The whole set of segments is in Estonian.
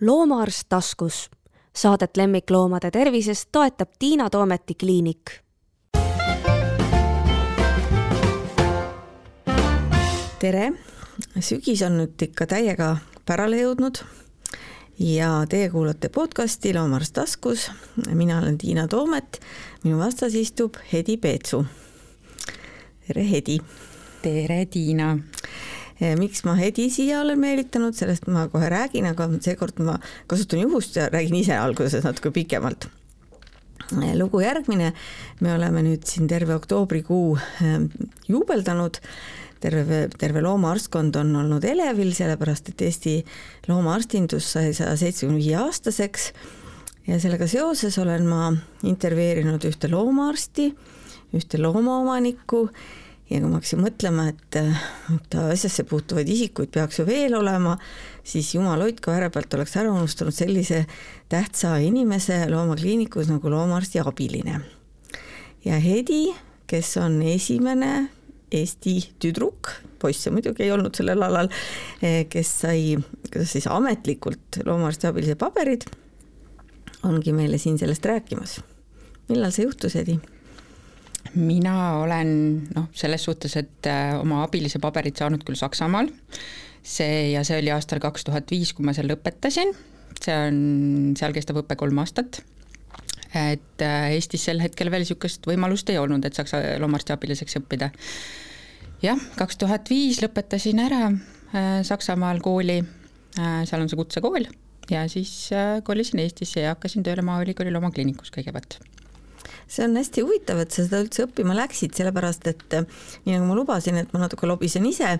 loomaarst taskus. Saadet lemmikloomade tervisest toetab Tiina Toometi kliinik. tere, sügis on nüüd ikka täiega pärale jõudnud ja teie kuulate podcasti Loomaarst taskus. mina olen Tiina Toomet, minu vastas istub Hedi Peetsu. tere, Hedi. tere, Tiina miks ma Hedi siia olen meelitanud, sellest ma kohe räägin, aga seekord ma kasutan juhust ja räägin ise alguses natuke pikemalt. Eh, lugu järgmine, me oleme nüüd siin terve oktoobrikuu eh, juubeldanud, terve, terve loomaarstkond on olnud elevil, sellepärast et Eesti loomaarstindus sai saja seitsmekümne viie aastaseks ja sellega seoses olen ma intervjueerinud ühte loomaarsti, ühte loomaomanikku ja kui ma hakkasin mõtlema, et, asjasse puutuvaid isikuid peaks ju veel olema, siis jumal hoidku, ääre pealt oleks ära unustanud sellise tähtsa inimese loomakliinikus nagu loomaarsti abiline. ja Hedi, kes on esimene Eesti tüdruk, poisse muidugi ei olnud sellel alal, kes sai, kuidas siis ametlikult loomaarsti abilise paberid, ongi meile siin sellest rääkimas. millal see juhtus, Hedi? Mina olen noh, selles suhtes, et äh, oma abilise paberit saanud küll Saksamaal, see ja see oli aastal kaks tuhat viis, kui ma seal lõpetasin, see on, seal kestab õpe kolm aastat, et äh, Eestis sel hetkel veel niisugust võimalust ei olnud, et saksa loomaarsti abiliseks õppida. jah, kaks tuhat viis lõpetasin ära äh, Saksamaal kooli, seal on see kutsekool, ja siis kolisin Eestisse ja hakkasin tööle Maaülikooli loomakliinikus kõigepealt see on hästi huvitav, et sa seda üldse õppima läksid, sellepärast et eh, nii nagu ma lubasin, et ma natuke lobisen ise,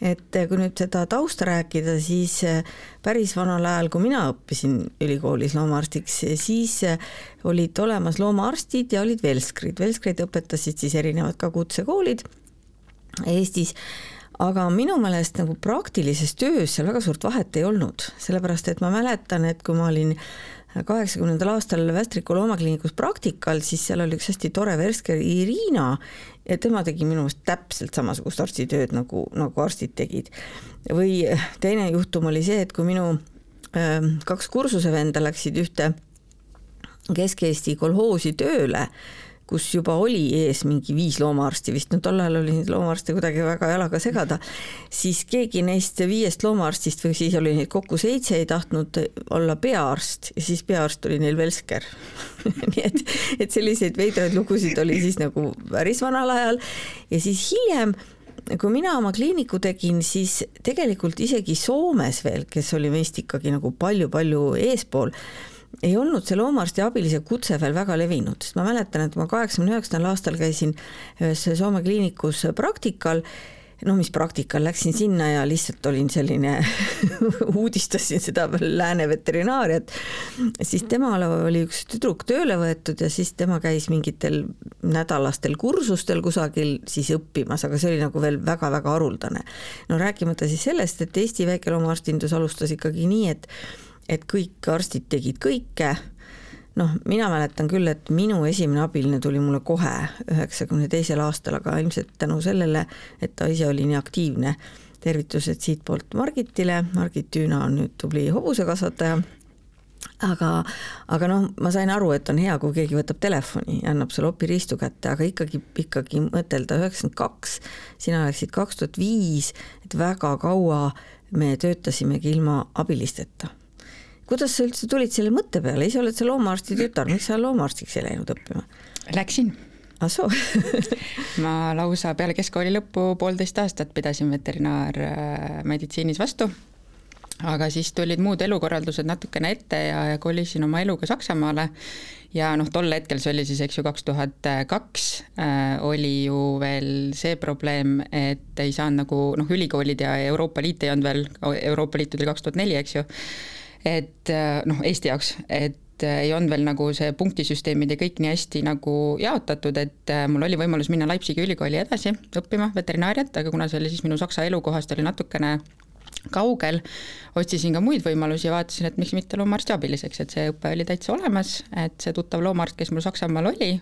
et eh, kui nüüd seda tausta rääkida, siis eh, päris vanal ajal, kui mina õppisin ülikoolis loomaarstiks, siis olid olemas loomaarstid ja olid velskrid, velskreid õpetasid siis erinevad ka kutsekoolid Eestis aga minu meelest nagu praktilises töös seal väga suurt vahet ei olnud, sellepärast et ma mäletan, et kui ma olin kaheksakümnendal aastal Västriku loomakliinikus praktikal, siis seal oli üks hästi tore värske Irina ja tema tegi minu meelest täpselt samasugust arstitööd, nagu, nagu arstid tegid. või teine juhtum oli see, et kui minu äh, kaks kursuse venda läksid ühte Kesk-Eesti kolhoosi tööle, kus juba oli ees mingi viis loomaarsti vist, no tol ajal oli neid loomaarste kuidagi väga jalaga segada, siis keegi neist viiest loomaarstist või siis oli neid kokku seitse, ei tahtnud olla peaarst ja siis peaarst oli neil Velsker. Nii et, et selliseid veidraid lugusid oli siis nagu päris vanal ajal. Ja siis hiljem kui mina oma kliiniku tegin, siis tegelikult isegi Soomes veel, kes oli meist ikkagi nagu palju-palju eespool ei olnud see loomaarsti abilise kutse veel väga levinud, sest ma mäletan, et ma kaheksakümne üheksandal aastal käisin ühes Soome kliinikus praktikal, no mis praktikal, läksin sinna ja lihtsalt olin selline uudistasin seda lääne veterinaariat, siis temale oli üks tüdruk tööle võetud ja siis tema käis mingitel nädalastel kursustel kusagil siis õppimas, aga see oli nagu veel väga-väga haruldane. no rääkimata siis sellest, et Eesti väikeloomaarstindus alustas ikkagi nii, et et kõik arstid tegid kõike, noh, mina mäletan küll, et minu esimene abiline tuli mulle kohe üheksakümne teisel aastal, aga ilmselt tänu sellele, et ta ise oli nii aktiivne. tervitused siitpoolt Margitile, Margit Tüüna on nüüd tubli hobusekasvataja aga, aga noh, ma sain aru, et on hea, kui keegi võtab telefoni ja annab sulle opiriistu kätte, aga ikkagi, ikkagi mõtelda üheksakümmend kaks, sina läksid kaks tuhat viis, et väga kaua me töötasimegi ilma abilisteta kuidas sa üldse tulid selle mõtte peale, ise oled sa loomaarsti tütar, miks sa loomaarstiks ei läinud õppima? Läksin. ah soo. Ma lausa peale keskkooli lõppu poolteist aastat pidasin veterinaarmeditsiinis vastu, aga siis tulid muud elukorraldused natukene ette ja, ja kolisin oma eluga Saksamaale. Ja noh, tol hetkel, see oli siis, eks ju, kaks tuhat kaks, äh, oli ju veel see probleem, et ei saanud nagu noh, ülikoolid ja Euroopa Liit ei olnud veel, Euroopa Liit tuli kaks tuhat neli, eks ju et äh, noh, Eesti jaoks, et äh, ei olnud veel nagu see punktisüsteemid ja kõik nii hästi nagu jaotatud, et äh, mul oli võimalus minna Leipzigi ülikooli edasi õppima veterinaariat, aga kuna see oli siis minu Saksa elukohast oli natukene kaugel, otsisin ka muid võimalusi ja vaatasin, et miks mitte loomaarsti abiliseks, et see õpe oli täitsa olemas, et see tuttav loomaarst, kes mul Saksamaal oli,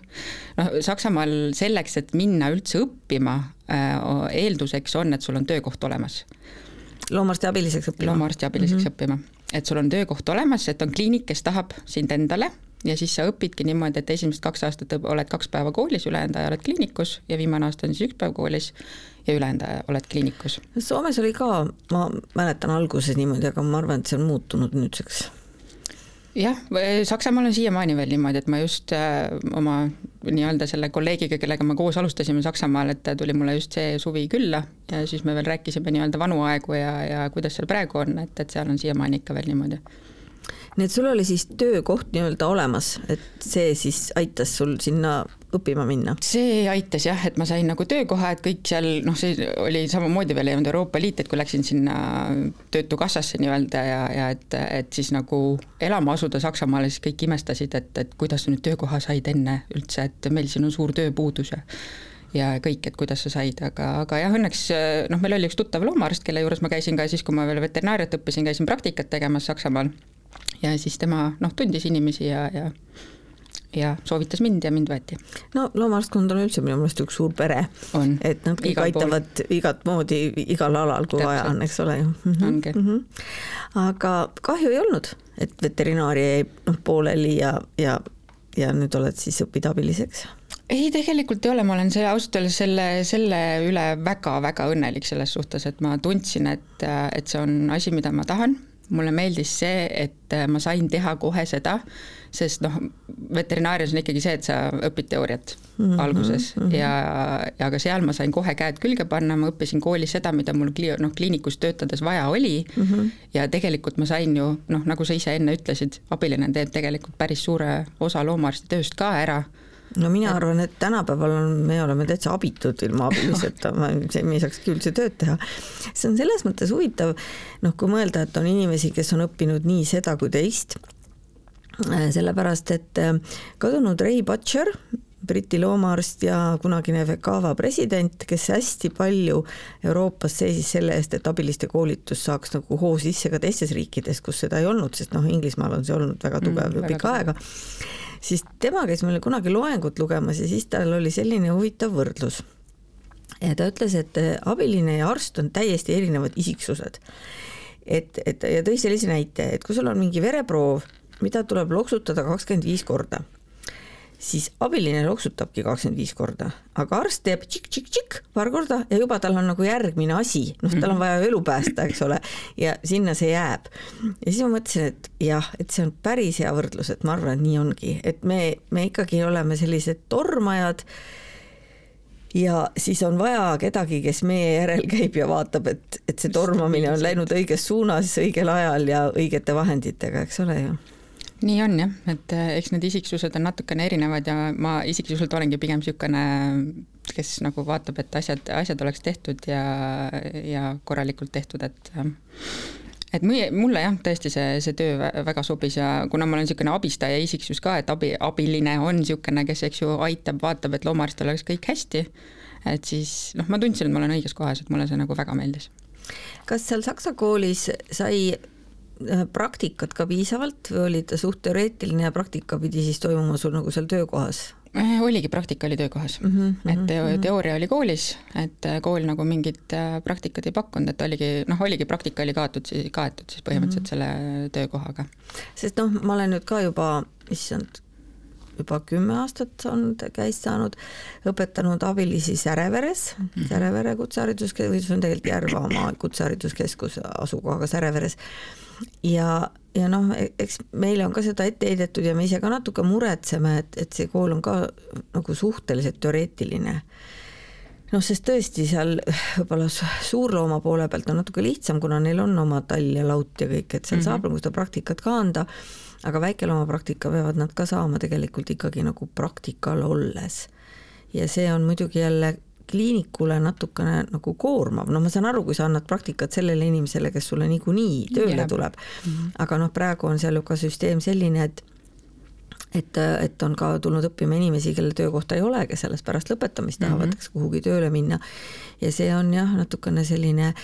noh, Saksamaal selleks, et minna üldse õppima, eelduseks on, et sul on töökoht olemas. loomaarsti abiliseks õppima? loomaarsti abiliseks mm -hmm. õppima et sul on töökoht olemas, et on kliinik, kes tahab sind endale ja siis sa õpidki niimoodi, et esimesed kaks aastat oled kaks päeva koolis, ülejäänud aja oled kliinikus ja viimane aasta on siis üks päev koolis ja ülejäänud aja oled kliinikus. Soomes oli ka, ma mäletan alguses niimoodi, aga ma arvan, et see on muutunud nüüdseks jah, Saksamaal on siiamaani veel niimoodi, et ma just äh, oma nii-öelda selle kolleegiga, kellega me koos alustasime Saksamaal, et ta tuli mulle just see suvi külla ja siis me veel rääkisime nii-öelda vanu aegu ja, ja kuidas seal praegu on, et, et seal on siiamaani ikka veel niimoodi. Nii et sul oli siis töökoht nii-öelda olemas, et see siis aitas sul sinna õppima minna? see aitas jah, et ma sain nagu töökoha, et kõik seal noh, see oli samamoodi veel ei olnud Euroopa Liit, et kui läksin sinna Töötukassasse nii-öelda ja, ja et, et siis nagu elama asuda Saksamaale, siis kõik imestasid, et, et kuidas sa nüüd töökoha said enne üldse, et meil siin on suur tööpuudus ja ja kõik, et kuidas sa said, aga, aga jah, õnneks noh, meil oli üks tuttav loomaarst, kelle juures ma käisin ka siis, kui ma veel veterinaariat õppisin, käisin praktikat tegemas Saksamaal ja siis tema noh, tundis inimesi ja, ja ja soovitas mind ja mind võeti. no loomaarskond on üldse minu meelest üks suur pere. et nad kõik aitavad igat moodi igal alal, kui Täpselt. vaja on, eks ole ju mm. -hmm. ongi mm. -hmm. aga kahju ei olnud, et veterinaaria jäi noh pooleli ja, ja, ja nüüd oled siis õppeabiliseks ei, tegelikult ei ole, ma olen see ausalt öeldes selle, selle üle väga-väga õnnelik selles suhtes, et ma tundsin, et, et see on asi, mida ma tahan mulle meeldis see, et äh, ma sain teha kohe seda, sest noh, veterinaarias on ikkagi see, et sa õpid teooriat mm -hmm, alguses mm -hmm. ja, ja ka seal ma sain kohe käed külge panna, ma õppisin koolis seda, mida mul kli-, noh, kliinikus töötades vaja oli mm. -hmm. ja tegelikult ma sain ju noh, nagu sa ise enne ütlesid, abiline teeb tegelikult päris suure osa loomaarsti tööst ka ära no mina arvan, et tänapäeval on, me oleme täitsa abitud ilma abiliseta, me ei saaks küll see tööd teha. see on selles mõttes huvitav, noh, kui mõelda, et on inimesi, kes on õppinud nii seda kui teist, äh, sellepärast et äh, kadunud Ray Butcher, Briti loomaarst ja kunagine Vekava president, kes hästi palju Euroopas seisis selle eest, et abiliste koolitus saaks nagu hoo sisse ka teistes riikides, kus seda ei olnud, sest noh, Inglismaal on see olnud väga tugev mm, pikka aega siis tema käis meile kunagi loengut lugemas ja siis tal oli selline huvitav võrdlus. ja ta ütles, et äh, abiline ja arst on täiesti erinevad isiksused. et, et ja tõi sellise näite, et kui sul on mingi vereproov, mida tuleb loksutada kakskümmend viis korda siis abiline loksutabki kakskümmend viis korda, aga arst teeb tšikk-tšikk-tšikk paar korda ja juba tal on nagu järgmine asi, noh, tal on vaja elu päästa, eks ole, ja sinna see jääb. ja siis ma mõtlesin, et jah, et see on päris hea võrdlus, et ma arvan, et nii ongi, et me, me ikkagi oleme sellised tormajad ja siis on vaja kedagi, kes meie järel käib ja vaatab, et, et see tormamine on läinud õiges suunas, õigel ajal ja õigete vahenditega, eks ole ju nii on jah, et äh, eks need isiksused on natukene erinevad ja ma isiksuselt olengi pigem niisugune, kes nagu vaatab, et asjad, asjad oleks tehtud ja, ja korralikult tehtud, et äh, et mulle jah, tõesti see, see töö väga sobis ja kuna ma olen niisugune abistaja isiksus ka, et abi, abiline on niisugune, kes eks ju aitab, vaatab, et loomaarstil oleks kõik hästi, et siis noh, ma tundsin, et ma olen õiges kohas, et mulle see nagu väga meeldis. kas seal Saksa koolis sai praktikat ka piisavalt või oli ta suht teoreetiline ja praktika pidi siis toimuma sul nagu seal töökohas? Äh, oligi, praktika oli töökohas mm, -hmm, et teo-, mhm. teooria oli koolis, et äh, kool nagu mingit praktikat ei pakkunud, et oligi noh, oligi praktika oli kaetud siis, kaetud siis põhimõtteliselt mm -hmm. selle töökohaga. sest noh, ma olen nüüd ka juba, issand, juba kümme aastat on käist saanud, õpetanud abilisi Säreveres mm, -hmm. Särevere kutsehariduskeskus, see on tegelikult Järvamaa kutsehariduskeskus asukohaga Säreveres ja, ja noh, e-, eks meile on ka seda ette heidetud ja me ise ka natuke muretseme, et, et see kool on ka nagu suhteliselt teoreetiline noh, sest tõesti seal võib-olla suurlooma poole pealt on natuke lihtsam, kuna neil on oma tall ja laut ja kõik, et seal mm -hmm. saab nagu seda praktikat ka anda, aga väikelooma praktika peavad nad ka saama tegelikult ikkagi nagu praktikal olles. ja see on muidugi jälle kliinikule natukene nagu koormav, no ma saan aru, kui sa annad praktikat sellele inimesele, kes sulle niikuinii tööle yeah. tuleb -hmm. aga noh, praegu on seal ju ka süsteem selline, et et, et on ka tulnud õppima inimesi, kelle töökohta ei ole, kes alles pärast lõpetamist tahavad mm -hmm. kuhugi tööle minna. ja see on jah, natukene selline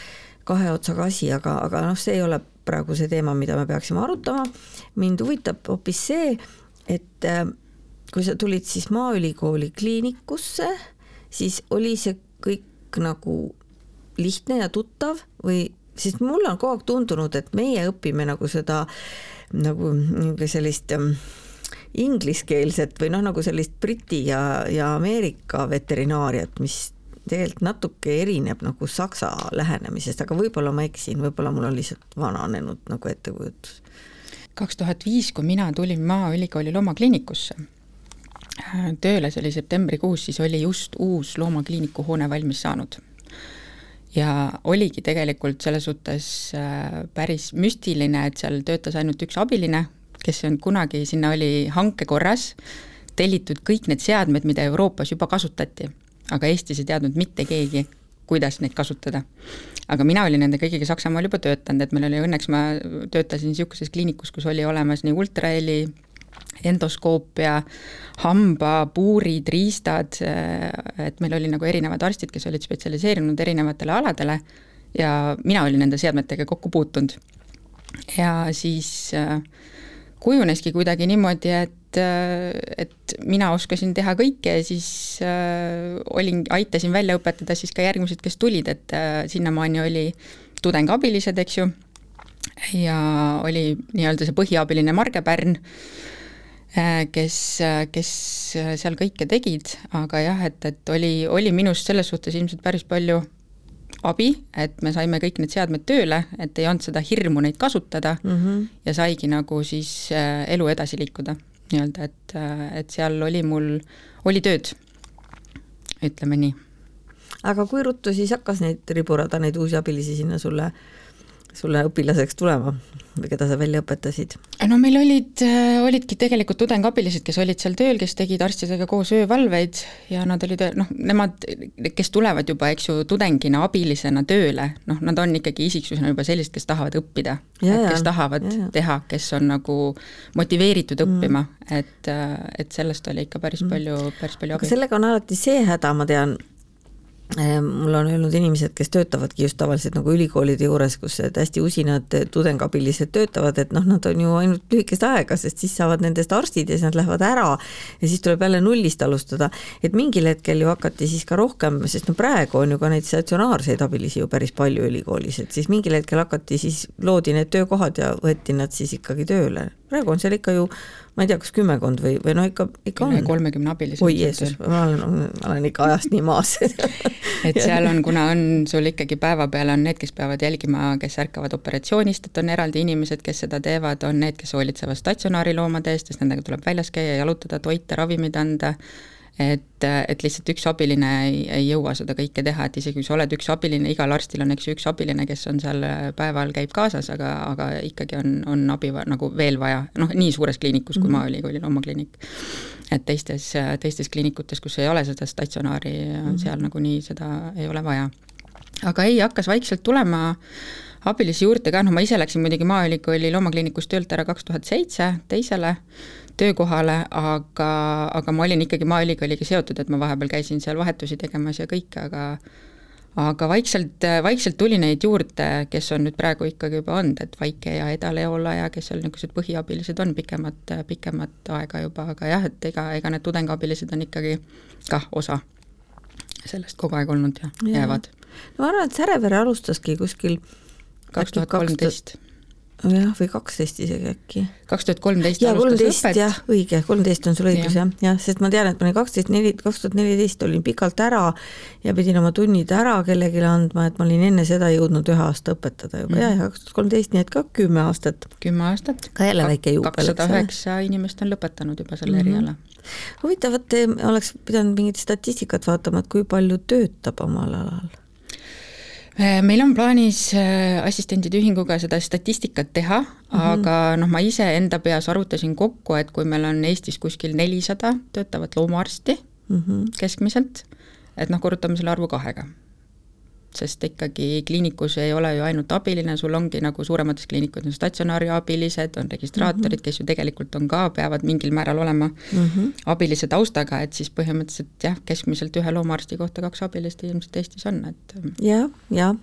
kahe otsaga asi, aga, aga noh, see ei ole praegu see teema, mida me peaksime arutama. mind huvitab hoopis see, et kui sa tulid siis Maaülikooli kliinikusse siis oli see kõik nagu lihtne ja tuttav või sest mulle on kogu aeg tundunud, et meie õpime nagu seda nagu sellist ähm, ingliskeelset või noh, nagu sellist Briti ja, ja Ameerika veterinaariat, mis tegelikult natuke erineb nagu saksa lähenemisest, aga võib-olla ma eksin, võib-olla mul on lihtsalt vananenud nagu ettekujutus. kaks tuhat viis, kui mina tulin Maaülikooli loomakliinikusse tööle, see oli septembrikuus, siis oli just uus loomakliiniku hoone valmis saanud. ja oligi tegelikult selles suhtes äh, päris müstiline, et seal töötas ainult üks abiline, kes on kunagi, sinna oli hanke korras tellitud kõik need seadmed, mida Euroopas juba kasutati aga Eestis ei teadnud mitte keegi, kuidas neid kasutada. aga mina olin nende kõigiga Saksamaal juba töötanud, et meil oli õnneks, ma töötasin niisuguses kliinikus, kus oli olemas nii ultraheli, endoskoopia, hambapuurid, riistad, et meil oli nagu erinevad arstid, kes olid spetsialiseerunud erinevatele aladele ja mina olin nende seadmetega kokku puutunud. ja siis äh, kujuneski kuidagi niimoodi, et, et mina oskasin teha kõike ja siis äh, olin, aitasin välja õpetada siis ka järgmised, kes tulid, et äh, sinnamaani oli tudengabilised, eks ju, ja oli nii-öelda see põhiabiline Marge Pärn äh,, kes, kes seal kõike tegid, aga jah, et, et oli, oli minust selles suhtes ilmselt päris palju abi, et me saime kõik need seadmed tööle, et ei olnud seda hirmu neid kasutada mm -hmm. ja saigi nagu siis äh, elu edasi liikuda nii-öelda, et, äh, et seal oli mul, oli tööd, ütleme nii. aga kui ruttu siis hakkas neid riburada, neid uusi abilisi sinna sulle, sulle õpilaseks tulema? või keda sa välja õpetasid? no meil olid, äh, olidki tegelikult tudengabilised, kes olid seal tööl, kes tegid arstidega koos öövalveid ja nad olid noh, nemad, kes tulevad juba, eks ju, tudengina, abilisena tööle, noh, nad on ikkagi isiksusena juba sellised, kes tahavad õppida. kes tahavad ja, ja. teha, kes on nagu motiveeritud mm. õppima, et, äh, et sellest oli ikka päris mm. palju, päris palju abi. sellega on alati see häda, ma tean, mul on öelnud inimesed, kes töötavadki just tavaliselt nagu ülikoolide juures, kus hästi usinad tudengabilised töötavad, et noh, nad on ju ainult lühikest aega, sest siis saavad nendest arstid ja siis nad lähevad ära ja siis tuleb jälle nullist alustada. et mingil hetkel ju hakati siis ka rohkem, sest no praegu on ju ka neid statsionaarseid abilisi ju päris palju ülikoolis, et siis mingil hetkel hakati siis, loodi need töökohad ja võeti nad siis ikkagi tööle. praegu on seal ikka ju ma ei tea, kas kümmekond või, või no ikka, ikka on. kolmekümne abilise. oi Jeesus, ma olen, ma olen ikka ajast nii maas et seal on, kuna on sul ikkagi päeva peal on need, kes peavad jälgima, kes ärkavad operatsioonist, et on eraldi inimesed, kes seda teevad, on need, kes hoolitsevad statsionaariloomade eest, sest nendega tuleb väljas käia, jalutada, toita, ravimid anda et, et lihtsalt üks abiline ei, ei jõua seda kõike teha, et isegi kui sa oled üks abiline, igal arstil on, eks ju, üks abiline, kes on seal päeval, käib kaasas, aga, aga ikkagi on, on abi nagu veel vaja, noh, nii suures kliinikus, kui mm -hmm. Maaülikooli loomakliinik. et teistes, teistes kliinikutes, kus ei ole seda statsionaari mm, -hmm. seal nagunii seda ei ole vaja. aga ei, hakkas vaikselt tulema abilisi juurde ka, noh ma ise läksin muidugi Maaülikooli loomakliinikust töölt ära kaks tuhat seitse teisele töökohale, aga, aga ma olin ikkagi Maaülikooliga seotud, et ma vahepeal käisin seal vahetusi tegemas ja kõike, aga aga vaikselt, vaikselt tuli neid juurde, kes on nüüd praegu ikkagi juba olnud, et Vaike ja Eda Leola ja kes seal niisugused põhiabilised on pikemat, pikemat aega juba, aga jah, et ega, ega need tudengabilised on ikkagi kah osa sellest kogu aeg olnud ja, ja. jäävad. no ma arvan, et Särevere alustaski kuskil kaks tuhat kolmteist jah, või kaksteist isegi äkki. kaks tuhat kolmteist alustas õpet. jah, õige, kolmteist on sul õigus jah, jah, sest ma tean, et ma olin kaksteist, neli, kaks tuhat neliteist olin pikalt ära ja pidin oma tunnid ära kellelegi andma, et ma olin enne seda jõudnud ühe aasta õpetada juba mm. ja, ja kaks tuhat kolmteist, nii et ka kümme aastat. kümme aastat. ka jälle väike juubel. kakssada üheksa inimest on lõpetanud juba selle mm -hmm. eriala. huvitav, et oleks pidanud mingit statistikat vaatama, et kui palju töötab omal alal meil on plaanis äh, assistentide ühinguga seda statistikat teha mm, -hmm. aga noh, ma ise enda peas arvutasin kokku, et kui meil on Eestis kuskil nelisada töötavat loomaarsti mm -hmm. keskmiselt, et noh, korrutame selle arvu kahega sest ikkagi kliinikus ei ole ju ainult abiline, sul ongi nagu suuremates kliinikutes on statsionaariabilised, on registraatorid mm, -hmm. kes ju tegelikult on ka, peavad mingil määral olema mm -hmm. abilise taustaga, et siis põhimõtteliselt jah, keskmiselt ühe loomaarsti kohta kaks abilist ilmselt Eestis on, et jah, jah.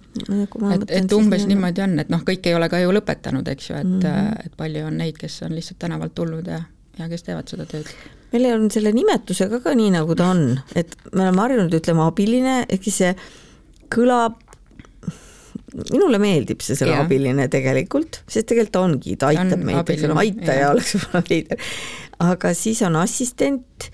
et, et umbes nii, niimoodi on, et noh, kõik ei ole ka ju lõpetanud, eks ju, et mm, -hmm. et palju on neid, kes on lihtsalt tänavalt tulnud ja, ja kes teevad seda tööd meil on selle nimetusega ka nii, nagu ta on, et me oleme harjunud ütlema abiline, ehk siis see kõlab minule meeldib see sõna abiline tegelikult, sest tegelikult ongi, ta aitab On meid, eks ole, aitaja oleks võib-olla veider. aga siis on assistent,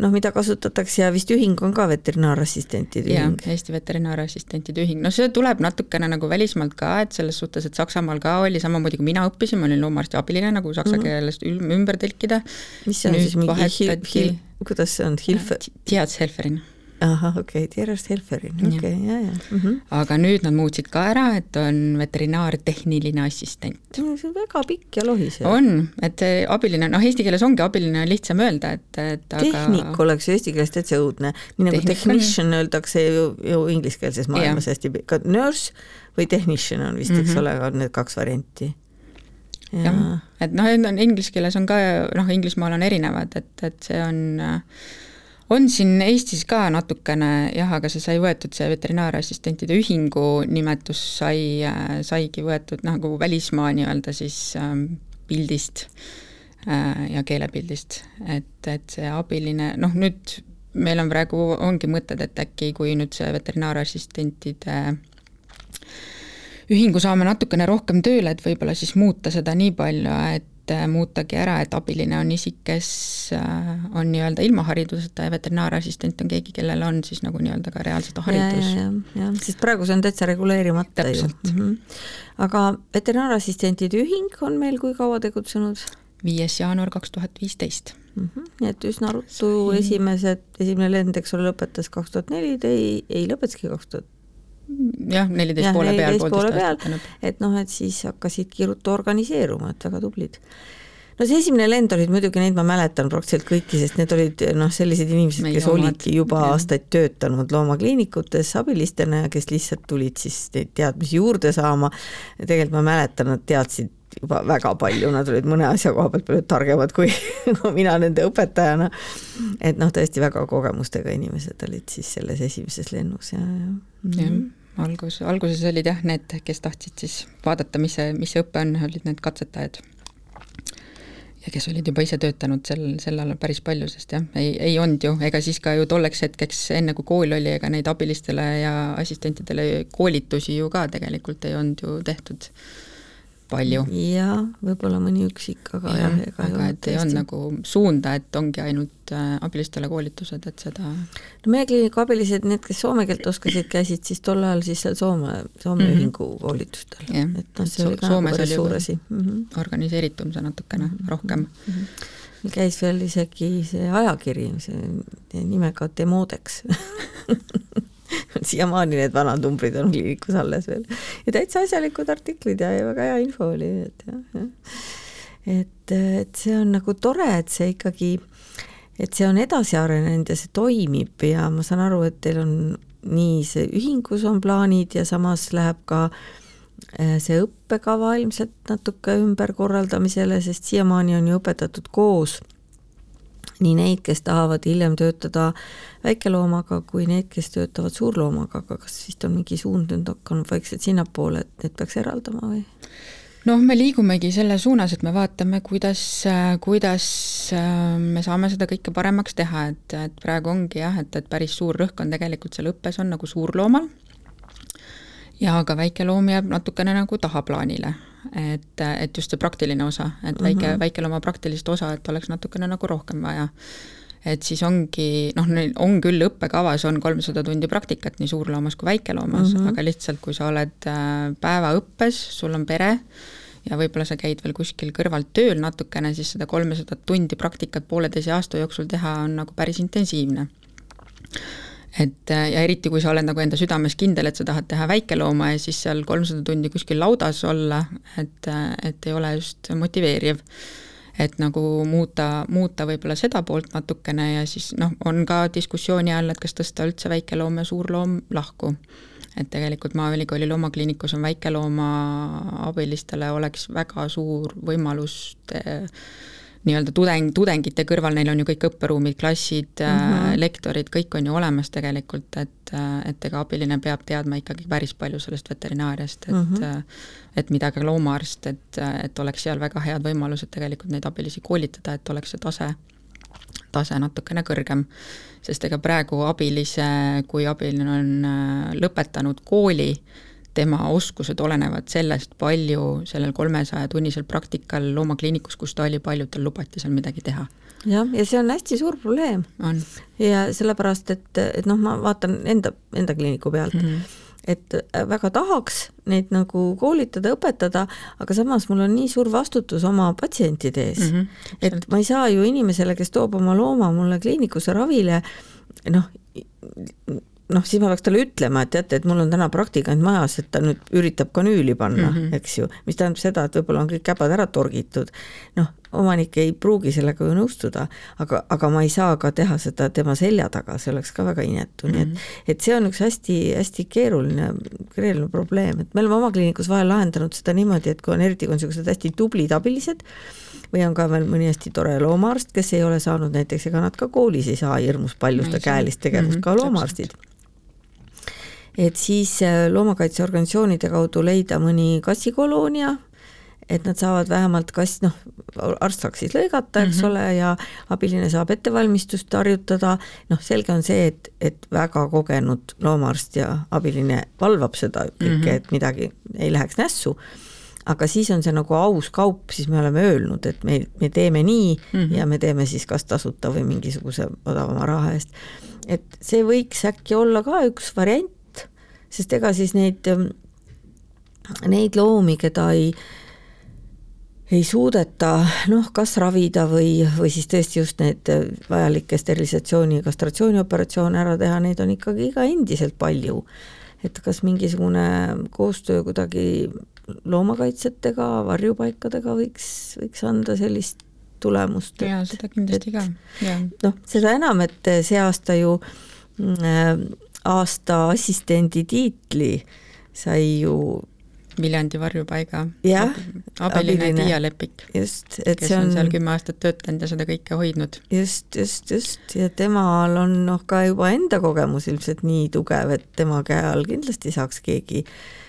noh, mida kasutatakse ja vist ühing on ka veterinaarassistentide ühing., Eesti Veterinaarassistentide Ühing, no see tuleb natukene nagu välismaalt ka, et selles suhtes, et Saksamaal ka oli samamoodi, kui mina õppisin, ma olin loomaarsti abiline nagu saksa Mhm. keelest üm- ümber tõlkida. mis see on Nüüd siis mingi vahetati- kuidas see on, Hilfe, Tierhelferin. Ahah, okei okay,, Tierest Helferin, okei okay,, ja, ja mm. -hmm. aga nüüd nad muutsid ka ära, et on veterinaartehniline assistent. see on väga pikk ja lohisev. on, et see abiline, noh eesti keeles ongi abiline lihtsam öelda, et, et aga tehnik oleks ju eesti keeles täitsa õudne, nii nagu on- technician öeldakse ju, ju ingliskeelses maailmas Jah. hästi, ka nurse või technician on vist mm, -hmm. eks Mhm. ole, on need kaks varianti. jah, et noh, et on inglise keeles on ka, noh, Inglismaal on erinevad, et, et see on, on siin Eestis ka natukene jah, aga see sai võetud, see veterinaarassistentide ühingu nimetus sai, saigi võetud nagu välismaa nii-öelda siis ähm, pildist äh, ja keelepildist, et, et see abiline, noh nüüd meil on praegu, ongi mõtted, et äkki kui nüüd see veterinaarassistentide ühingu saame natukene rohkem tööle, et võib-olla siis muuta seda nii palju, et äh, muutagi ära, et abiline on isik, kes äh, on nii-öelda ilma hariduseta ja veterinaarassistent on keegi, kellel on siis nagu nii-öelda ka reaalselt haridus. ja, ja, ja, sest praegu see on täitsa reguleerimata Täpselt. ju mm. -hmm. aga veterinaarassistentide ühing on meil kui kaua tegutsenud viies jaanuar kaks tuhat viisteist. -hmm. nii et üsna ruttu esimesed, esimene lend, eks ole, lõpetas kaks tuhat neli, ei, ei lõpetaski kaks tuhat jah, neliteist poole peal, 14 poole poolteist peal. aastat õpe. et noh, et siis hakkasidki ruttu organiseeruma, et väga tublid. no see esimene lend olid muidugi, neid ma mäletan praktiliselt kõiki, sest need olid noh, sellised inimesed, kes omad, olidki juba jah. aastaid töötanud loomakliinikutes abilistena ja kes lihtsalt tulid siis neid teadmisi juurde saama. tegelikult ma mäletan, nad teadsid juba väga palju, nad olid mõne asja koha pealt palju targemad kui, mina nende õpetajana. et noh, tõesti väga kogemustega inimesed olid siis selles esimeses lennus ja, ja. jah, algus, alguses olid jah, need, kes tahtsid siis vaadata, mis see, mis see õpe on, olid need katsetajad. ja kes olid juba ise töötanud sel, sel alal päris palju, sest jah, ei, ei olnud ju, ega siis ka ju tolleks hetkeks, enne kui kool oli, ega neid abilistele ja assistentidele koolitusi ju ka tegelikult ei olnud ju tehtud palju. ja võib-olla mõni üksik, aga jah, jah, ega aga et ei olnud nagu suunda, et ongi ainult äh, abilistele koolitused, et seda no meie kliiniku abilised, need, kes soome keelt oskasid, käisid siis tol ajal siis seal Soome, Soome mm. -hmm. ühingu koolitustel. Et noh, see oli ka Soomes nagu päris oli suur asi mm. -hmm. organiseeritum see natukene rohkem. meil käis veel isegi see ajakiri, see nimega Demodex siiamaani need vanad numbrid on kliinikus alles veel ja täitsa asjalikud artiklid ja, ja väga hea info oli, et jah, jah. et, et see on nagu tore, et see ikkagi, et see on edasi arenenud ja see toimib ja ma saan aru, et teil on nii see ühingus on plaanid ja samas läheb ka eh, see õppekava ilmselt natuke ümberkorraldamisele, sest siiamaani on ju õpetatud koos nii neid, kes tahavad hiljem töötada väikeloomaga, kui neid, kes töötavad suurloomaga, aga kas vist on mingi suund nüüd hakanud vaikselt sinnapoole, et need peaks eraldama või? noh, me liigumegi selle suunas, et me vaatame, kuidas, kuidas äh, me saame seda kõike paremaks teha, et, et praegu ongi jah, et, et päris suur rõhk on tegelikult seal õppes on nagu suurloomal ja ka väikeloom jääb natukene nagu tahaplaanile. Et, et just see praktiline osa, et väike mm, -hmm. väikelooma praktilist osa, et oleks natukene nagu rohkem vaja. et siis ongi, noh, neil on küll õppekavas on kolmsada tundi praktikat nii suurloomas kui väikeloomas mm, -hmm. aga lihtsalt, kui sa oled äh, päevaõppes, sul on pere ja võib-olla sa käid veel kuskil kõrvalt tööl natukene, siis seda kolmesadat tundi praktikat pooleteise aasta jooksul teha on nagu päris intensiivne et äh, ja eriti, kui sa oled nagu enda südames kindel, et sa tahad teha väikelooma ja siis seal kolmsada tundi kuskil laudas olla, et, et ei ole just motiveeriv. et nagu muuta, muuta võib-olla seda poolt natukene ja siis noh, on ka diskussiooni all, et kas tõsta üldse väikeloom ja suurloom lahku. et tegelikult Maaülikooli loomakliinikus on väikelooma abilistele oleks väga suur võimalus te, nii-öelda tudeng, tudengite kõrval, neil on ju kõik õpperuumid, klassid mm, -hmm. lektorid, kõik on ju olemas tegelikult, et, et ega abiline peab teadma ikkagi päris palju sellest veterinaariast, et mm -hmm. et mida ka loomaarst, et, et oleks seal väga head võimalused tegelikult neid abilisi koolitada, et oleks see tase, tase natukene kõrgem. sest ega praegu abilise, kui abiline on lõpetanud kooli, tema oskused olenevad sellest, palju sellel kolmesaja tunnisel praktikal loomakliinikus, kus ta oli, palju tal lubati seal midagi teha. Jah, ja see on hästi suur probleem. ja sellepärast, et, et noh, ma vaatan enda, enda kliiniku pealt mm, -hmm et väga tahaks neid nagu koolitada, õpetada, aga samas mul on nii suur vastutus oma patsientide ees. Mm, -hmm. et ma ei saa ju inimesele, kes toob oma looma mulle kliinikusse ravile, noh, noh, siis ma peaks talle ütlema, et teate, et mul on täna praktikant majas, et ta nüüd üritab kanüüli panna mm, -hmm. eks ju, mis tähendab seda, et võib-olla on kõik käbad ära torgitud. noh, omanik ei pruugi sellega ju nõustuda, aga, aga ma ei saa ka teha seda tema selja taga, see oleks ka väga inetu mm, -hmm. nii et, mhm. et see on üks hästi-hästi keeruline, keeruline probleem, et me oleme oma kliinikus vahel lahendanud seda niimoodi, et kui on eriti, kui on niisugused hästi tublid abilised, või on ka veel mõni hästi tore loomaarst, kes ei ole saanud näiteks, ega nad ka koolis ei saa hirmus palju seda käelist tegevust mm, -hmm, ka loomaarstid et siis äh, loomakaitseorganisatsioonide kaudu leida mõni kassikoloonia, et nad saavad vähemalt kass, noh, arst saaks siis lõigata, eks mm -hmm. ole, ja abiline saab ettevalmistust harjutada, noh, selge on see, et, et väga kogenud loomaarst ja abiline valvab seda kõike mm, -hmm. et midagi ei läheks nässu, aga siis on see nagu aus kaup, siis me oleme öelnud, et me, me teeme nii mm -hmm. ja me teeme siis kas tasuta või mingisuguse odavama raha eest. et see võiks äkki olla ka üks variant, sest ega siis neid, ähm, neid loomi, keda ei, ei suudeta noh, kas ravida või, või siis tõesti just need äh, vajalikke sterilisatsiooni ja kastratsioonioperatsioone ära teha, neid on ikkagi ka endiselt palju. et kas mingisugune koostöö kuidagi loomakaitsjatega, varjupaikadega võiks, võiks anda sellist tulemust. jaa, seda kindlasti et, ka, jah. noh, seda enam, et see aasta ju äh, aasta assistendi tiitli sai ju Viljandi varjupaiga jah, abiline Tiia Lepik, just, et kes on, on seal kümme aastat töötanud ja seda kõike hoidnud. just, just, just ja temal on noh, ka juba enda kogemus ilmselt nii tugev, et tema käe all kindlasti saaks keegi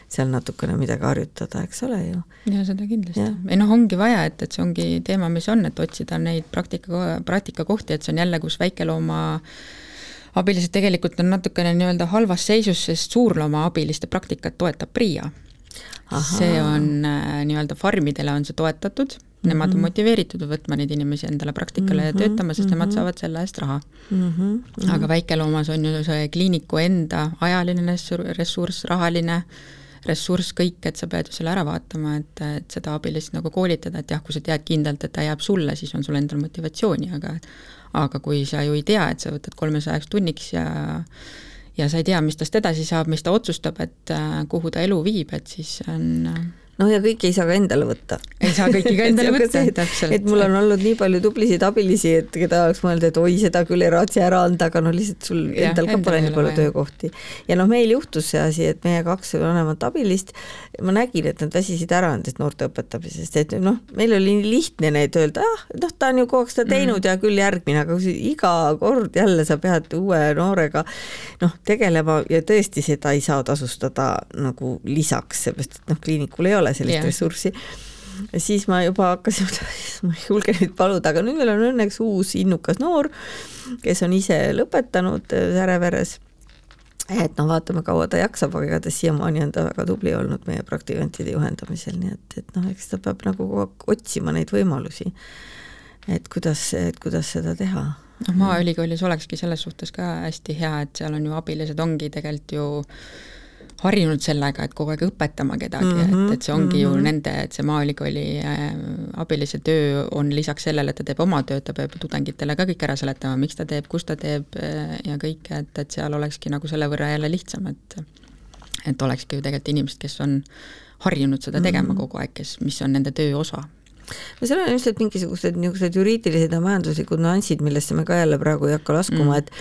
seal natukene midagi harjutada, eks ole ju. ja seda kindlasti. ei noh, ongi vaja, et, et see ongi teema, mis on, et otsida neid praktika, praktikakohti, et see on jälle, kus väikelooma äh, abilised tegelikult on natukene nii-öelda halvas seisus, sest suurloomaabiliste praktikat toetab PRIA. see on äh, nii-öelda farmidele on see toetatud, nemad mm -hmm. on mhm. motiveeritud võtma neid inimesi endale praktikale mm -hmm. ja töötama, sest mm -hmm. nemad mhm. saavad selle eest raha mm. -hmm. aga väikeloomas on ju see kliiniku enda ajaline ressurss, rahaline ressurss, kõik, et sa pead ju selle ära vaatama, et, et seda abilist nagu koolitada, et jah, kui sa tead kindlalt, et ta jääb sulle, siis on sul endal motivatsiooni, aga aga kui sa ju ei tea, et sa võtad kolmesajaks tunniks ja ja sa ei tea, mis tast edasi saab, mis ta otsustab, et äh, kuhu ta elu viib, et siis on äh, noh, ja kõiki ei saa ka endale võtta. ei saa kõiki ka endale võtta, täpselt. et mul on olnud nii palju tublisid abilisi, et keda oleks mõelnud, et oi, seda küll ei raatsi ära anda, aga no lihtsalt sul ja, endal ka pole nii palju töökohti. ja noh, meil juhtus see asi, et meie kaks vanemat abilist, ma nägin, et nad väsisid ära nendest noorte õpetamisest, et noh, meil oli nii lihtne neid öelda, ah, noh, ta on ju kogu aeg seda teinud mm. ja küll järgmine, aga kui iga kord jälle sa pead uue noorega noh, tegelema ja tõesti seda ei saa tasustada nagu lisaks, seepärast et noh, kliinikul ei ole ole sellist yeah. ressurssi siis ma juba hakkasin, ma ei julge nüüd paluda, aga nüüd meil on õnneks uus innukas noor, kes on ise lõpetanud äh, Säreveres. et noh, vaatame, kaua ta jaksab, aga igatahes siiamaani on ta väga tubli olnud meie praktikantide juhendamisel, nii et, et noh, eks ta peab nagu kogu aeg otsima neid võimalusi. et kuidas, et kuidas seda teha noh, Maaülikoolis olekski selles suhtes ka hästi hea, et seal on ju abilised ongi tegelikult ju harjunud sellega, et kogu aeg õpetama kedagi mm, -hmm, et, et see ongi mm -hmm. ju mhm. nende, et see Maaülikooli äh, abilise töö on lisaks sellele, et ta teeb oma tööd, ta peab tudengitele ka kõik ära seletama, miks ta teeb, kus ta teeb äh, ja kõike, et, et seal olekski nagu selle võrra jälle lihtsam, et et olekski ju tegelikult inimesed, kes on harjunud seda tegema mm -hmm. kogu aeg, kes, mis on nende töö osa no seal on ilmselt mingisugused niisugused juriidilised ja majanduslikud nüansid, millesse me ka jälle praegu ei hakka laskuma mm., et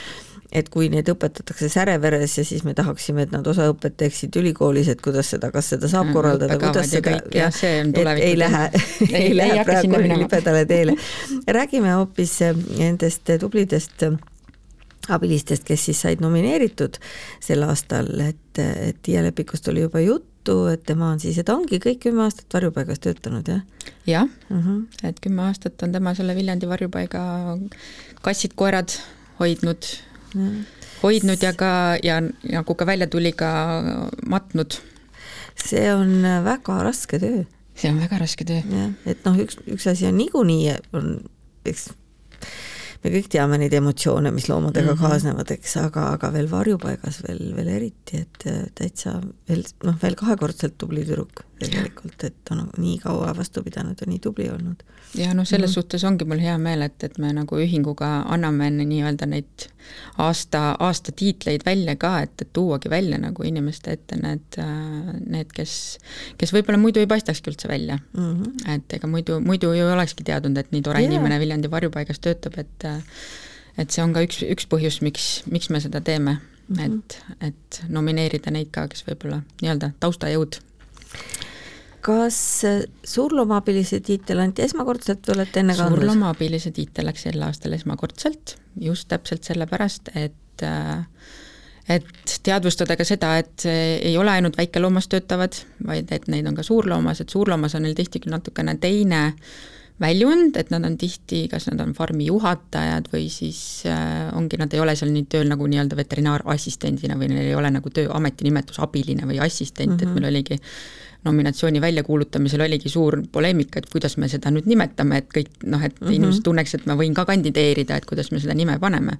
et kui neid õpetatakse säreveres ja siis me tahaksime, et nad osa õpet teeksid ülikoolis, et kuidas seda, kas seda saab korraldada, kuidas seda, jah, et ei lähe ei lähe praegu libedale teele. räägime hoopis eh, nendest tublidest eh, abilistest, kes siis said nomineeritud sel aastal, et, et Tiia Lepikust oli juba juttu, et tema on siis, et ongi kõik kümme aastat varjupaigas töötanud, jah? jah uh, mhm. -huh. et kümme aastat on tema selle Viljandi varjupaiga kassid-koerad hoidnud hoidnud ja ka, ja nagu ka välja tuli, ka matnud see on väga raske töö. see on väga raske töö. jah, et noh, üks, üks asi on niikuinii, on eks me kõik teame neid emotsioone, mis loomadega mm -hmm. kaasnevad, eks, aga, aga veel varjupaigas veel, veel eriti, et äh, täitsa veel noh, veel kahekordselt tubli tüdruk tegelikult, et on nii kaua vastu pidanud ja nii tubli olnud. ja noh, selles mm -hmm. suhtes ongi mul hea meel, et, et me nagu ühinguga anname nii-öelda neid aasta, aasta tiitleid välja ka, et, et tuuagi välja nagu inimeste ette need, need, kes, kes võib-olla muidu ei paistakski üldse välja mm. -hmm. et ega muidu, muidu ju olekski teadnud, et nii tore yeah. inimene Viljandi varjupaigas töötab, et et see on ka üks, üks põhjus, miks, miks me seda teeme mm, -hmm. et, et nomineerida neid ka, kes võib-olla nii-öelda taustajõud. Kas suurloomabilise tiitel anti esmakordselt või olete enne kandnud? suurloomabilise tiitel läks sel aastal esmakordselt, just täpselt sellepärast, et et teadvustada ka seda, et ei ole ainult väikeloomas töötavad, vaid et neid on ka suurloomas, et suurloomas on neil tihti küll natukene teine äh, väljund, et nad on tihti, kas nad on farmi juhatajad või siis äh, ongi, nad ei ole seal nii tööl nagu nii-öelda veterinaarassistendina või neil ei ole nagu töö ametinimetus abiline või assistent mm, -hmm. et mhm. meil oligi nominatsiooni väljakuulutamisel oligi suur poleemika, et kuidas me seda nüüd nimetame, et kõik noh, et mm -hmm. inimesed tunneks, et ma võin ka kandideerida, et kuidas me seda nime paneme.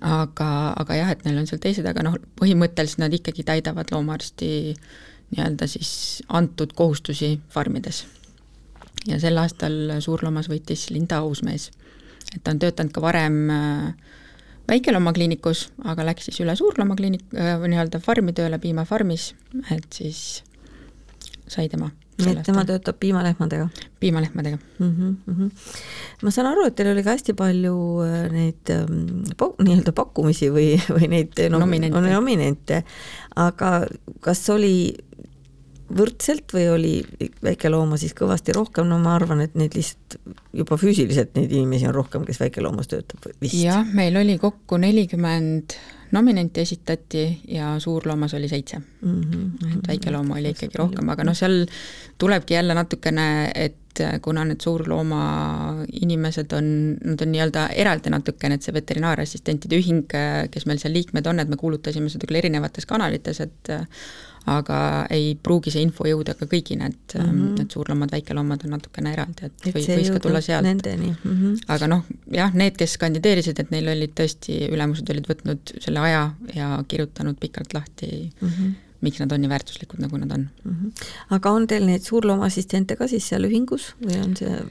aga, aga jah, et neil on seal teised, aga noh, põhimõtteliselt nad ikkagi täidavad loomaarsti nii-öelda siis antud kohustusi farmides ja sel aastal Suurloomas võitis Linda Uusmees. et ta on töötanud ka varem äh, väikeloomakliinikus, aga läks siis üle suurloomakliinik äh,, nii-öelda farmi tööle, piimafarmis, et siis sai tema. nii et tema töötab piimalehmadega? piimalehmadega mm. -hmm, mm -hmm. ma saan aru, et teil oli ka hästi palju äh, neid ähm, nii-öelda pakkumisi või, või neid nom nominente. nominente, aga kas oli võrdselt või oli väikelooma siis kõvasti rohkem, no ma arvan, et neid lihtsalt juba füüsiliselt neid inimesi on rohkem, kes väikeloomas töötab vist. jah, meil oli kokku nelikümmend nominenti esitati ja suurloomas oli seitse mm. -hmm. et väikelooma oli ikkagi rohkem, aga noh, seal tulebki jälle natukene, et kuna need suurlooma inimesed on, nad on nii-öelda eraldi natukene, et see veterinaarassistentide ühing, kes meil seal liikmed on, et me kuulutasime seda küll erinevates kanalites, et aga ei pruugi see info jõuda ka kõigini, et mm, -hmm. et suurloomad, väikeloomad on natukene eraldi, et, et või, võis ka tulla sealt. Mm -hmm. aga noh, jah, need, kes kandideerisid, et neil olid tõesti, ülemused olid võtnud selle aja ja kirjutanud pikalt lahti mm, -hmm. miks nad on nii väärtuslikud, nagu nad on mm. -hmm. aga on teil neid suurloomaassistente ka siis seal ühingus või on see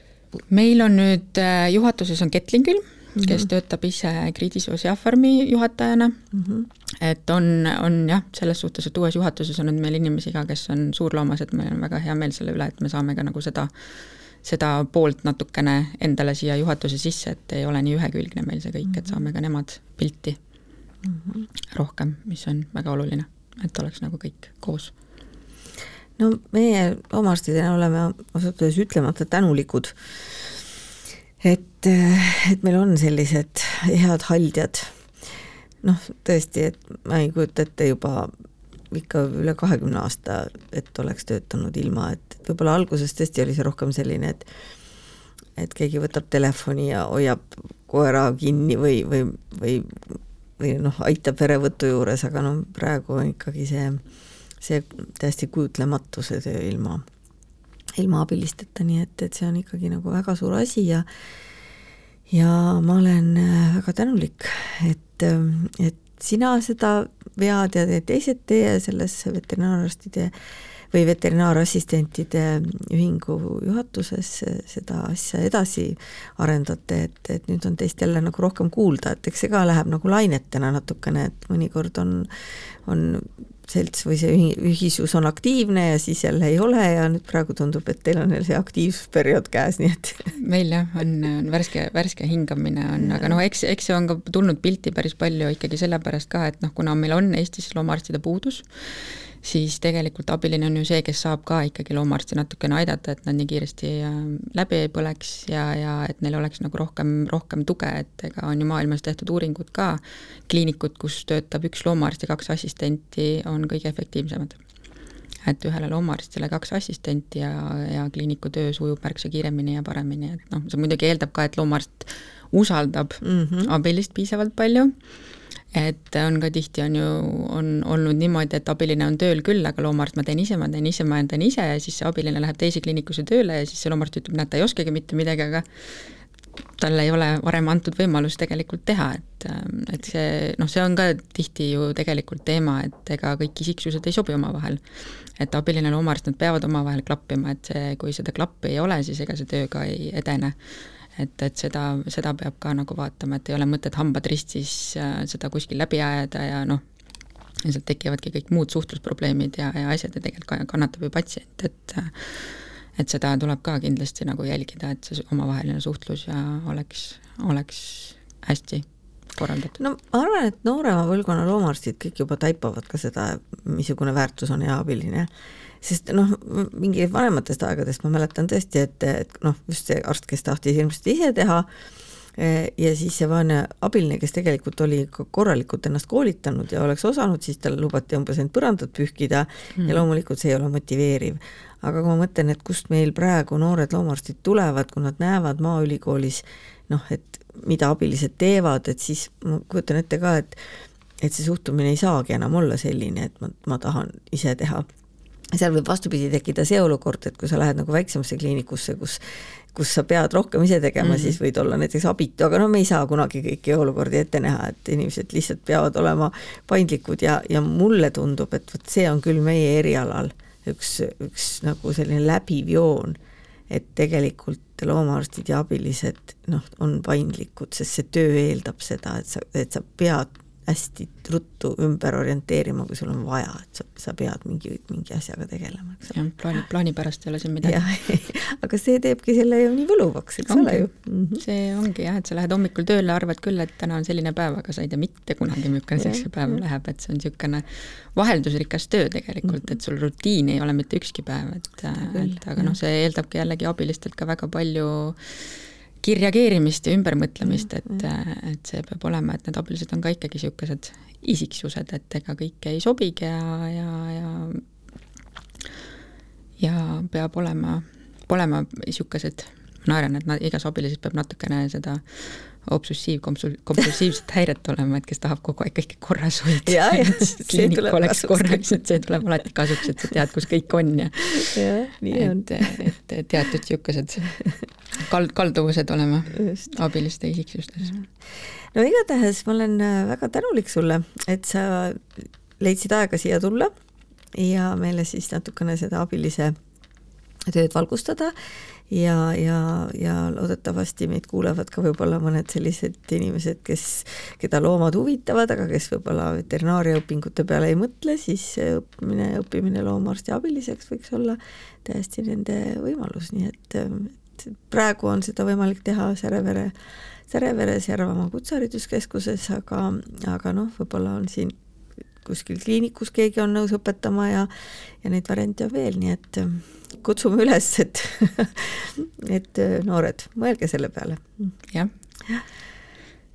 meil on nüüd äh, juhatuses on Ketling küll mm, -hmm. kes mhm. töötab ise Gridisos Jahfarmi juhatajana mm. -hmm. et on, on jah, selles suhtes, et uues juhatuses on nüüd meil inimesi ka, kes on suurloomas, et meil on väga hea meel selle üle, et me saame ka nagu seda, seda poolt natukene endale siia juhatuse sisse, et ei ole nii ühekülgne meil see kõik et mhm. saame ka nemad pilti mm -hmm. rohkem, mis on väga oluline, et oleks nagu kõik koos no meie loomaarstidena oleme ausalt öeldes ütlemata tänulikud et, et meil on sellised head haldjad. noh, tõesti, et ma ei kujuta ette juba ikka üle kahekümne aasta, et oleks töötanud ilma, et võib-olla alguses tõesti oli see rohkem selline, et et keegi võtab telefoni ja hoiab koera kinni või, või, või, või noh, aitab verevõtu juures, aga noh, praegu on ikkagi see, see täiesti kujutlematu, see töö ilma ilma abilisteta, nii et, et see on ikkagi nagu väga suur asi ja ja ma olen äh, väga tänulik, et, äh, et sina seda vead ja teised teie selles veterinaararstide või veterinaarassistentide ühingu juhatuses seda asja edasi arendate, et, et nüüd on teist jälle nagu rohkem kuulda, et eks see ka läheb nagu lainetena natukene, et mõnikord on, on selts või see ühisus on aktiivne ja siis jälle ei ole ja nüüd praegu tundub, et teil on jälle see aktiivsusperiood käes, nii et meil jah, on, on värske, värske hingamine on, aga noh, eks, eks see on ka tulnud pilti päris palju ikkagi sellepärast ka, et noh, kuna meil on Eestis loomaarstide puudus, siis tegelikult abiline on ju see, kes saab ka ikkagi loomaarsti natukene aidata, et nad nii kiiresti äh, läbi ei põleks ja, ja et neil oleks nagu rohkem, rohkem tuge, et ega on ju maailmas tehtud uuringud ka, kliinikud, kus töötab üks loomaarst ja kaks assistenti, on kõige efektiivsemad. et ühele loomaarstile kaks assistenti ja, ja kliiniku töö sujub märksa kiiremini ja paremini, et noh, see muidugi eeldab ka, et loomaarst usaldab mm -hmm. abilist piisavalt palju et on ka tihti on ju, on olnud niimoodi, et abiline on tööl küll, aga loomaarst ma teen ise, ma teen ise, ma teen ise ja siis see abiline läheb teise kliinikusse tööle ja siis see loomaarst ütleb, näed, ta ei oskagi mitte midagi, aga talle ei ole varem antud võimalust tegelikult teha, et, et see noh, see on ka tihti ju tegelikult teema, et ega kõik isiksused ei sobi omavahel. et abiline loomaarst, nad peavad omavahel klappima, et see, kui seda klappi ei ole, siis ega see töö ka ei edene et, et seda, seda peab ka nagu vaatama, et ei ole mõtet hambad ristis äh, seda kuskil läbi ajada ja noh, lihtsalt tekivadki kõik muud suhtlusprobleemid ja, ja asjad ja tegelikult kannatab ju patsient, et et seda tuleb ka kindlasti nagu jälgida, et see omavaheline suhtlus ja oleks, oleks hästi korraldatud. no ma arvan, et noorema põlvkonna loomaarstid kõik juba taipavad ka seda, missugune väärtus on hea abiline sest noh, mingi vanematest aegadest ma mäletan tõesti, et, et noh, just see arst, kes tahtis hirmsasti ise teha, eh, ja siis see vaene abiline, kes tegelikult oli korralikult ennast koolitanud ja oleks osanud, siis tal lubati umbes end põrandat pühkida mm. ja loomulikult see ei ole motiveeriv. aga kui ma mõtlen, et kust meil praegu noored loomaarstid tulevad, kui nad näevad Maaülikoolis noh, et mida abilised teevad, et siis ma kujutan ette ka, et et see suhtumine ei saagi enam olla selline, et ma, ma tahan ise teha seal võib vastupidi tekkida see olukord, et kui sa lähed nagu väiksemasse kliinikusse, kus kus sa pead rohkem ise tegema mm, -hmm. siis võid olla näiteks abitu, aga no me ei saa kunagi kõiki olukordi ette näha, et inimesed lihtsalt peavad olema paindlikud ja, ja mulle tundub, et vot see on küll meie erialal üks, üks nagu selline läbiv joon, et tegelikult loomaarstid ja abilised noh, on paindlikud, sest see töö eeldab seda, et sa, et sa pead hästi ruttu ümber orienteerima, kui sul on vaja, et sa, sa pead mingi, mingi asjaga tegelema, jah, plaani, plaani pärast ei ole siin midagi. aga see teebki selle ju nii võluvaks, eks ongi. ole ju mm. -hmm. see ongi jah, et sa lähed hommikul tööle, arvad küll, et täna on selline päev, aga sa ei tea mitte kunagi, milliseks see päev läheb, et see on niisugune vaheldusrikas töö tegelikult, et sul rutiini ei ole mitte ükski päev, et, et aga noh, see eeldabki jällegi abilistelt ka väga palju kiirreageerimist ja ümbermõtlemist, et, mm. et see peab olema, et need abilised on ka ikkagi niisugused isiksused, et ega kõik ei sobigi ja, ja, ja ja peab olema, olema niisugused, ma naeran, et nad, igas abilises peab natukene seda obsessiiv-kompulsiivset häiret olema, et kes tahab kogu aeg kõike korras hoida. kliinik oleks korras, et see tuleb alati kasuks, et sa tead, kus kõik on ja. on. et, et teatud niisugused kald-, kalduvused olema Just. abiliste isiksustes. no igatahes ma olen äh, väga tänulik sulle, et sa leidsid aega siia tulla ja meile siis natukene seda abilise tööd valgustada. Ja, ja, ja loodetavasti meid kuulevad ka võib-olla mõned sellised inimesed, kes, keda loomad huvitavad, aga kes võib-olla veterinaariaõpingute peale ei mõtle, siis õppimine, õppimine loomaarsti abiliseks võiks olla täiesti nende võimalus, nii et, et praegu on seda võimalik teha Särevere, Säreveres Järvamaa Kutsehariduskeskuses, aga, aga noh, võib-olla on siin kuskil kliinikus keegi on nõus õpetama ja, ja neid variante on veel, nii et kutsume üles, et et äh, noored, mõelge selle peale. jah ja.,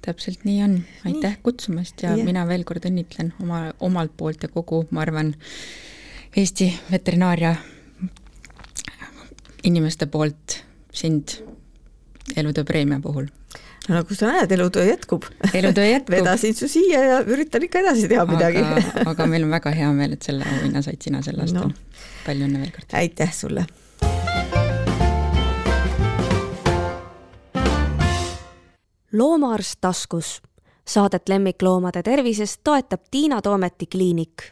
täpselt nii on, aitäh nii. kutsumast ja, ja mina veel kord õnnitlen oma, omalt poolt ja kogu, ma arvan, Eesti veterinaaria inimeste poolt sind elutööpreemia puhul no nagu sa näed, elutöö jätkub. elutöö jätkub vedasin su siia ja üritan ikka edasi teha midagi. aga meil on väga hea meel, et selle auhinna said sina sel aastal no.. palju õnne veel kord. aitäh sulle. loomaarst taskus. Saadet lemmikloomade tervisest toetab Tiina Toometi kliinik